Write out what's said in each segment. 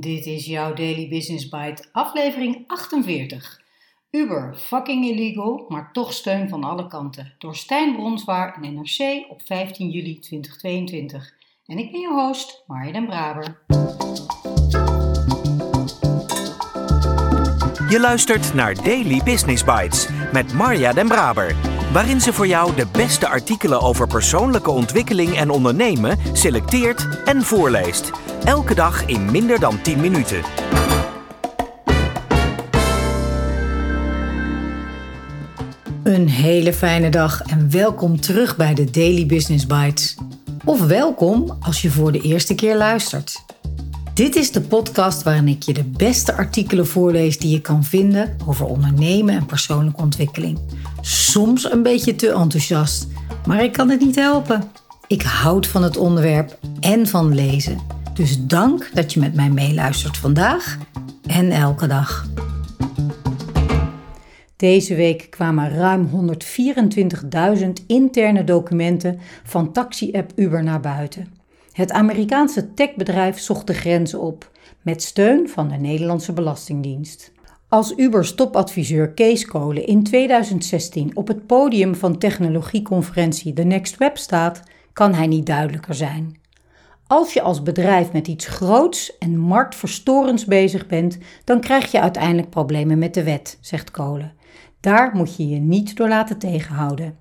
Dit is jouw Daily Business Bite, aflevering 48. Uber, fucking illegal, maar toch steun van alle kanten. Door Stijn Bronswaar en NRC op 15 juli 2022. En ik ben je host, Marja den Braber. Je luistert naar Daily Business Bites met Marja den Braber. Waarin ze voor jou de beste artikelen over persoonlijke ontwikkeling en ondernemen selecteert en voorleest. Elke dag in minder dan 10 minuten. Een hele fijne dag en welkom terug bij de Daily Business Bites. Of welkom als je voor de eerste keer luistert. Dit is de podcast waarin ik je de beste artikelen voorlees die je kan vinden over ondernemen en persoonlijke ontwikkeling. Soms een beetje te enthousiast, maar ik kan het niet helpen. Ik houd van het onderwerp en van lezen. Dus dank dat je met mij meeluistert vandaag en elke dag. Deze week kwamen ruim 124.000 interne documenten van taxi-app Uber naar buiten. Het Amerikaanse techbedrijf zocht de grenzen op, met steun van de Nederlandse Belastingdienst. Als Ubers topadviseur Kees Kolen in 2016 op het podium van technologieconferentie The Next Web staat, kan hij niet duidelijker zijn. Als je als bedrijf met iets groots en marktverstorends bezig bent, dan krijg je uiteindelijk problemen met de wet, zegt Kolen. Daar moet je je niet door laten tegenhouden.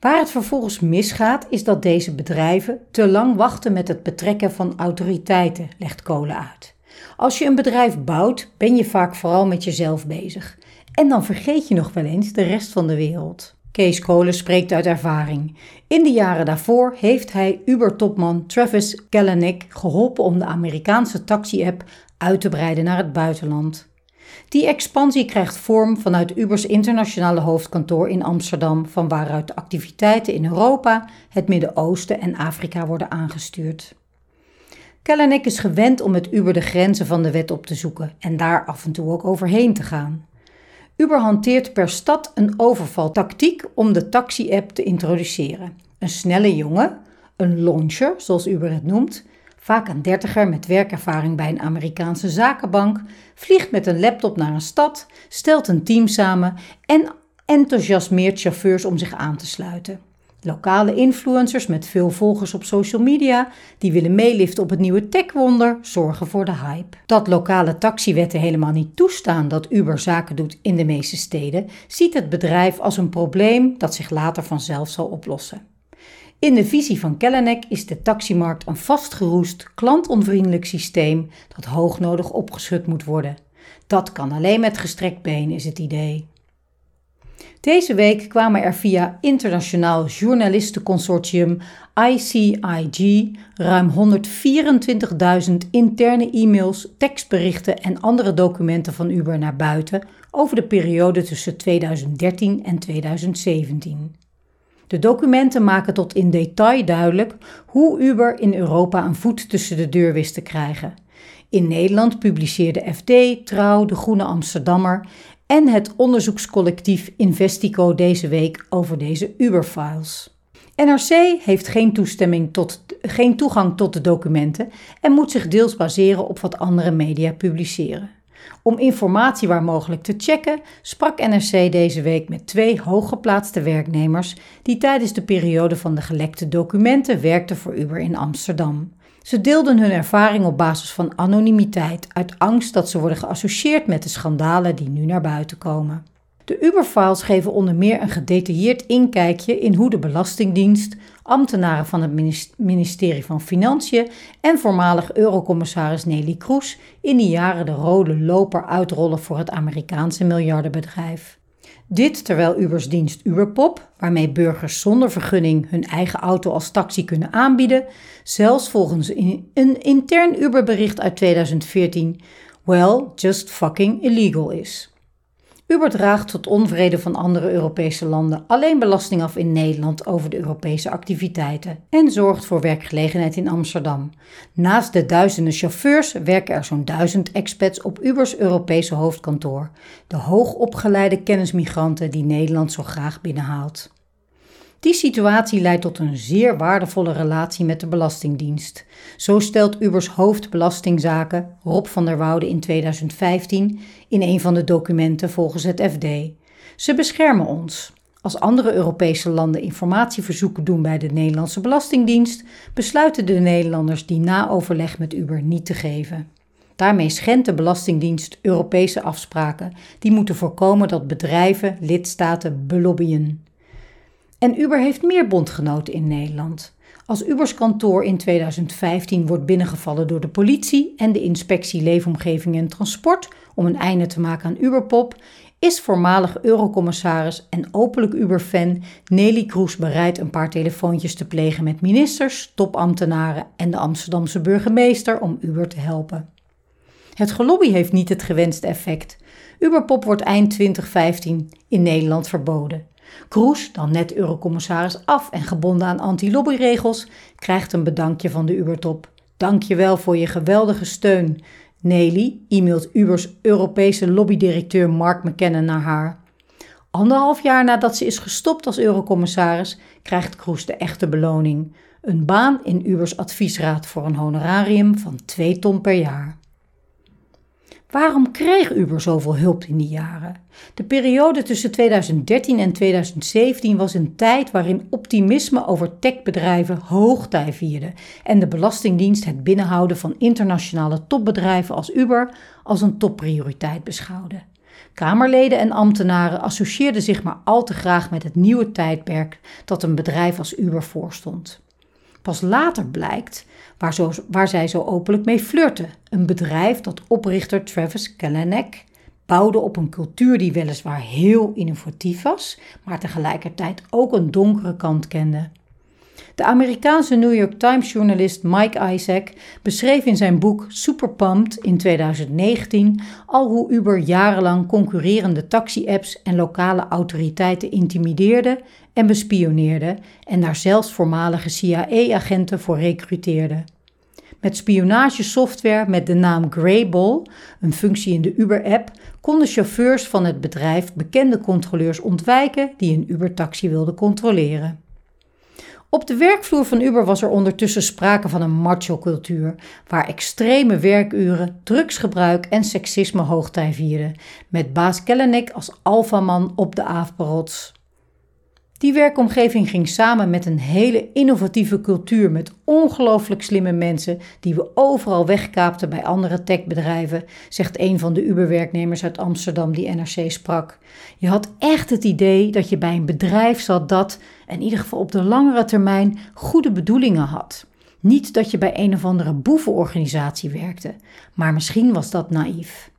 Waar het vervolgens misgaat, is dat deze bedrijven te lang wachten met het betrekken van autoriteiten, legt Kolen uit. Als je een bedrijf bouwt, ben je vaak vooral met jezelf bezig. En dan vergeet je nog wel eens de rest van de wereld. Kees Kolen spreekt uit ervaring. In de jaren daarvoor heeft hij Uber-topman Travis Kalanick geholpen om de Amerikaanse taxi-app uit te breiden naar het buitenland. Die expansie krijgt vorm vanuit Ubers internationale hoofdkantoor in Amsterdam, van waaruit de activiteiten in Europa, het Midden-Oosten en Afrika worden aangestuurd. Kalanick is gewend om met Uber de grenzen van de wet op te zoeken en daar af en toe ook overheen te gaan. Uber hanteert per stad een overvaltactiek om de taxi-app te introduceren. Een snelle jongen, een launcher zoals Uber het noemt, vaak een dertiger met werkervaring bij een Amerikaanse zakenbank, vliegt met een laptop naar een stad, stelt een team samen en enthousiasmeert chauffeurs om zich aan te sluiten. Lokale influencers met veel volgers op social media die willen meeliften op het nieuwe techwonder zorgen voor de hype. Dat lokale taxiwetten helemaal niet toestaan dat Uber zaken doet in de meeste steden, ziet het bedrijf als een probleem dat zich later vanzelf zal oplossen. In de visie van Kellenek is de taximarkt een vastgeroest, klantonvriendelijk systeem dat hoognodig opgeschud moet worden. Dat kan alleen met gestrekt been, is het idee. Deze week kwamen er via Internationaal Journalistenconsortium ICIG ruim 124.000 interne e-mails, tekstberichten en andere documenten van Uber naar buiten over de periode tussen 2013 en 2017. De documenten maken tot in detail duidelijk hoe Uber in Europa een voet tussen de deur wist te krijgen. In Nederland publiceerde FD, Trouw, De Groene Amsterdammer en het onderzoekscollectief Investico deze week over deze Uber-files. NRC heeft geen, toestemming tot, geen toegang tot de documenten en moet zich deels baseren op wat andere media publiceren. Om informatie waar mogelijk te checken, sprak NRC deze week met twee hooggeplaatste werknemers die tijdens de periode van de gelekte documenten werkten voor Uber in Amsterdam. Ze deelden hun ervaring op basis van anonimiteit, uit angst dat ze worden geassocieerd met de schandalen die nu naar buiten komen. De Uber-files geven onder meer een gedetailleerd inkijkje in hoe de Belastingdienst, ambtenaren van het ministerie van Financiën en voormalig Eurocommissaris Nelly Kroes in die jaren de rode loper uitrollen voor het Amerikaanse miljardenbedrijf. Dit terwijl Ubers dienst Uberpop, waarmee burgers zonder vergunning hun eigen auto als taxi kunnen aanbieden, zelfs volgens een intern Uberbericht uit 2014, well, just fucking illegal is. Uber draagt tot onvrede van andere Europese landen alleen belasting af in Nederland over de Europese activiteiten en zorgt voor werkgelegenheid in Amsterdam. Naast de duizenden chauffeurs werken er zo'n duizend expats op Ubers Europese hoofdkantoor, de hoogopgeleide kennismigranten die Nederland zo graag binnenhaalt. Die situatie leidt tot een zeer waardevolle relatie met de Belastingdienst. Zo stelt Ubers hoofdbelastingzaken Rob van der Woude in 2015 in een van de documenten volgens het FD. Ze beschermen ons. Als andere Europese landen informatieverzoeken doen bij de Nederlandse Belastingdienst, besluiten de Nederlanders die na overleg met Uber niet te geven. Daarmee schendt de Belastingdienst Europese afspraken die moeten voorkomen dat bedrijven lidstaten belobbyen. En Uber heeft meer bondgenoten in Nederland. Als Ubers kantoor in 2015 wordt binnengevallen door de politie en de inspectie Leefomgeving en Transport om een einde te maken aan Uberpop, is voormalig eurocommissaris en openlijk Uber-fan Nelly Kroes bereid een paar telefoontjes te plegen met ministers, topambtenaren en de Amsterdamse burgemeester om Uber te helpen. Het gelobby heeft niet het gewenste effect. Uberpop wordt eind 2015 in Nederland verboden. Kroes, dan net eurocommissaris af en gebonden aan anti-lobbyregels, krijgt een bedankje van de Ubertop. Dank je wel voor je geweldige steun. Nelly e-mailt Ubers Europese lobbydirecteur Mark McKenna naar haar. Anderhalf jaar nadat ze is gestopt als eurocommissaris, krijgt Kroes de echte beloning. Een baan in Ubers adviesraad voor een honorarium van 2 ton per jaar. Waarom kreeg Uber zoveel hulp in die jaren? De periode tussen 2013 en 2017 was een tijd waarin optimisme over techbedrijven hoogtij vierde en de Belastingdienst het binnenhouden van internationale topbedrijven als Uber als een topprioriteit beschouwde. Kamerleden en ambtenaren associeerden zich maar al te graag met het nieuwe tijdperk dat een bedrijf als Uber voorstond. Pas later blijkt waar, zo, waar zij zo openlijk mee flirten. Een bedrijf dat oprichter Travis Kalanick bouwde op een cultuur die weliswaar heel innovatief was, maar tegelijkertijd ook een donkere kant kende. De Amerikaanse New York Times-journalist Mike Isaac beschreef in zijn boek Super Pumped in 2019 al hoe Uber jarenlang concurrerende taxi-apps en lokale autoriteiten intimideerde en bespioneerde en daar zelfs voormalige CIA-agenten voor recruteerde. Met spionagesoftware met de naam Greyball, een functie in de Uber-app, konden chauffeurs van het bedrijf bekende controleurs ontwijken die een Uber-taxi wilden controleren. Op de werkvloer van Uber was er ondertussen sprake van een macho-cultuur, waar extreme werkuren, drugsgebruik en seksisme hoogtij vierden, met baas Kellenek als alfaman op de aafbarots. Die werkomgeving ging samen met een hele innovatieve cultuur met ongelooflijk slimme mensen die we overal wegkaapten bij andere techbedrijven, zegt een van de Uber-werknemers uit Amsterdam die NRC sprak. Je had echt het idee dat je bij een bedrijf zat dat, in ieder geval op de langere termijn, goede bedoelingen had. Niet dat je bij een of andere boevenorganisatie werkte, maar misschien was dat naïef.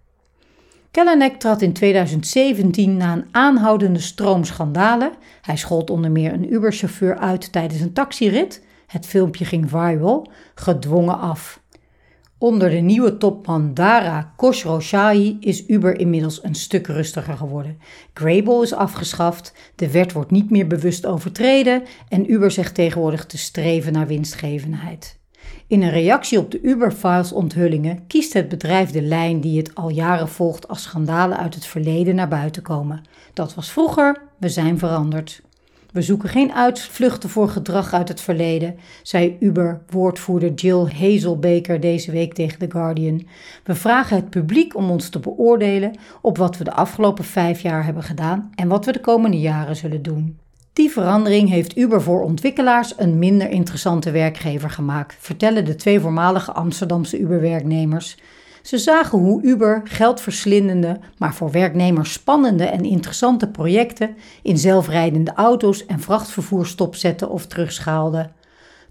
Kellenek trad in 2017 na een aanhoudende stroom schandalen. Hij schold onder meer een Uber-chauffeur uit tijdens een taxirit. Het filmpje ging viral, gedwongen af. Onder de nieuwe topman Dara Khosrowshahi is Uber inmiddels een stuk rustiger geworden. Grable is afgeschaft, de wet wordt niet meer bewust overtreden en Uber zegt tegenwoordig te streven naar winstgevendheid. In een reactie op de Uber-files-onthullingen kiest het bedrijf de lijn die het al jaren volgt als schandalen uit het verleden naar buiten komen. Dat was vroeger, we zijn veranderd. We zoeken geen uitvluchten voor gedrag uit het verleden, zei Uber-woordvoerder Jill Hazelbaker deze week tegen The Guardian. We vragen het publiek om ons te beoordelen op wat we de afgelopen vijf jaar hebben gedaan en wat we de komende jaren zullen doen. Die verandering heeft Uber voor ontwikkelaars een minder interessante werkgever gemaakt, vertellen de twee voormalige Amsterdamse Uber-werknemers. Ze zagen hoe Uber geldverslindende, maar voor werknemers spannende en interessante projecten in zelfrijdende auto's en vrachtvervoer stopzetten of terugschaalde.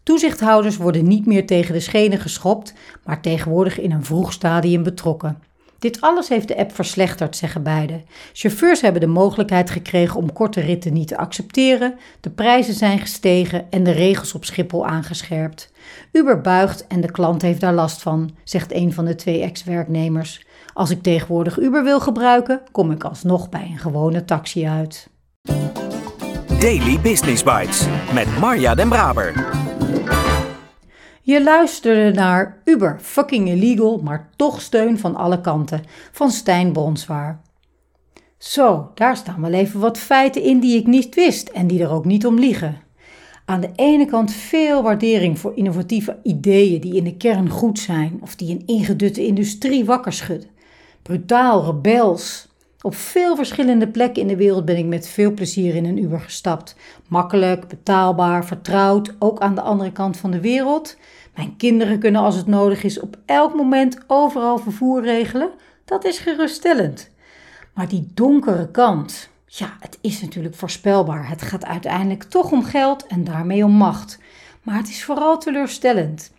Toezichthouders worden niet meer tegen de schenen geschopt, maar tegenwoordig in een vroeg stadium betrokken. Dit alles heeft de app verslechterd, zeggen beide. Chauffeurs hebben de mogelijkheid gekregen om korte ritten niet te accepteren, de prijzen zijn gestegen en de regels op Schiphol aangescherpt. Uber buigt en de klant heeft daar last van, zegt een van de twee ex-werknemers. Als ik tegenwoordig Uber wil gebruiken, kom ik alsnog bij een gewone taxi uit. Daily Business Bites met Marja Den Braber. Je luisterde naar Uber, fucking illegal, maar toch steun van alle kanten, van Stijn Bronswaar. Zo, daar staan wel even wat feiten in die ik niet wist en die er ook niet om liegen. Aan de ene kant veel waardering voor innovatieve ideeën die in de kern goed zijn of die een ingedutte industrie wakker schudden. Brutaal, rebels. Op veel verschillende plekken in de wereld ben ik met veel plezier in een Uber gestapt. Makkelijk, betaalbaar, vertrouwd, ook aan de andere kant van de wereld. Mijn kinderen kunnen als het nodig is op elk moment overal vervoer regelen. Dat is geruststellend. Maar die donkere kant, ja, het is natuurlijk voorspelbaar. Het gaat uiteindelijk toch om geld en daarmee om macht. Maar het is vooral teleurstellend.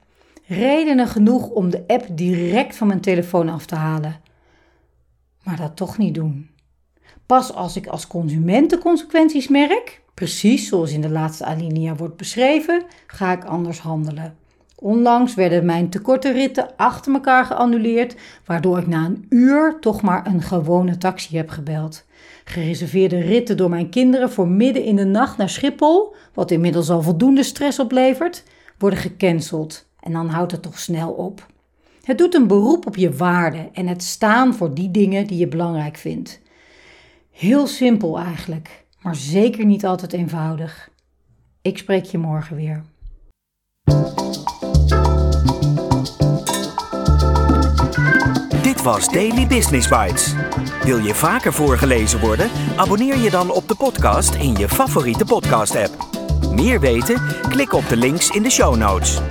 Redenen genoeg om de app direct van mijn telefoon af te halen. Maar dat toch niet doen. Pas als ik als consument de consequenties merk, precies zoals in de laatste alinea wordt beschreven, ga ik anders handelen. Onlangs werden mijn tekorte ritten achter elkaar geannuleerd, waardoor ik na een uur toch maar een gewone taxi heb gebeld. Gereserveerde ritten door mijn kinderen voor midden in de nacht naar Schiphol, wat inmiddels al voldoende stress oplevert, worden gecanceld. En dan houdt het toch snel op. Het doet een beroep op je waarde en het staan voor die dingen die je belangrijk vindt. Heel simpel eigenlijk, maar zeker niet altijd eenvoudig. Ik spreek je morgen weer. Dit was Daily Business Bites. Wil je vaker voorgelezen worden? Abonneer je dan op de podcast in je favoriete podcast-app. Meer weten? Klik op de links in de show notes.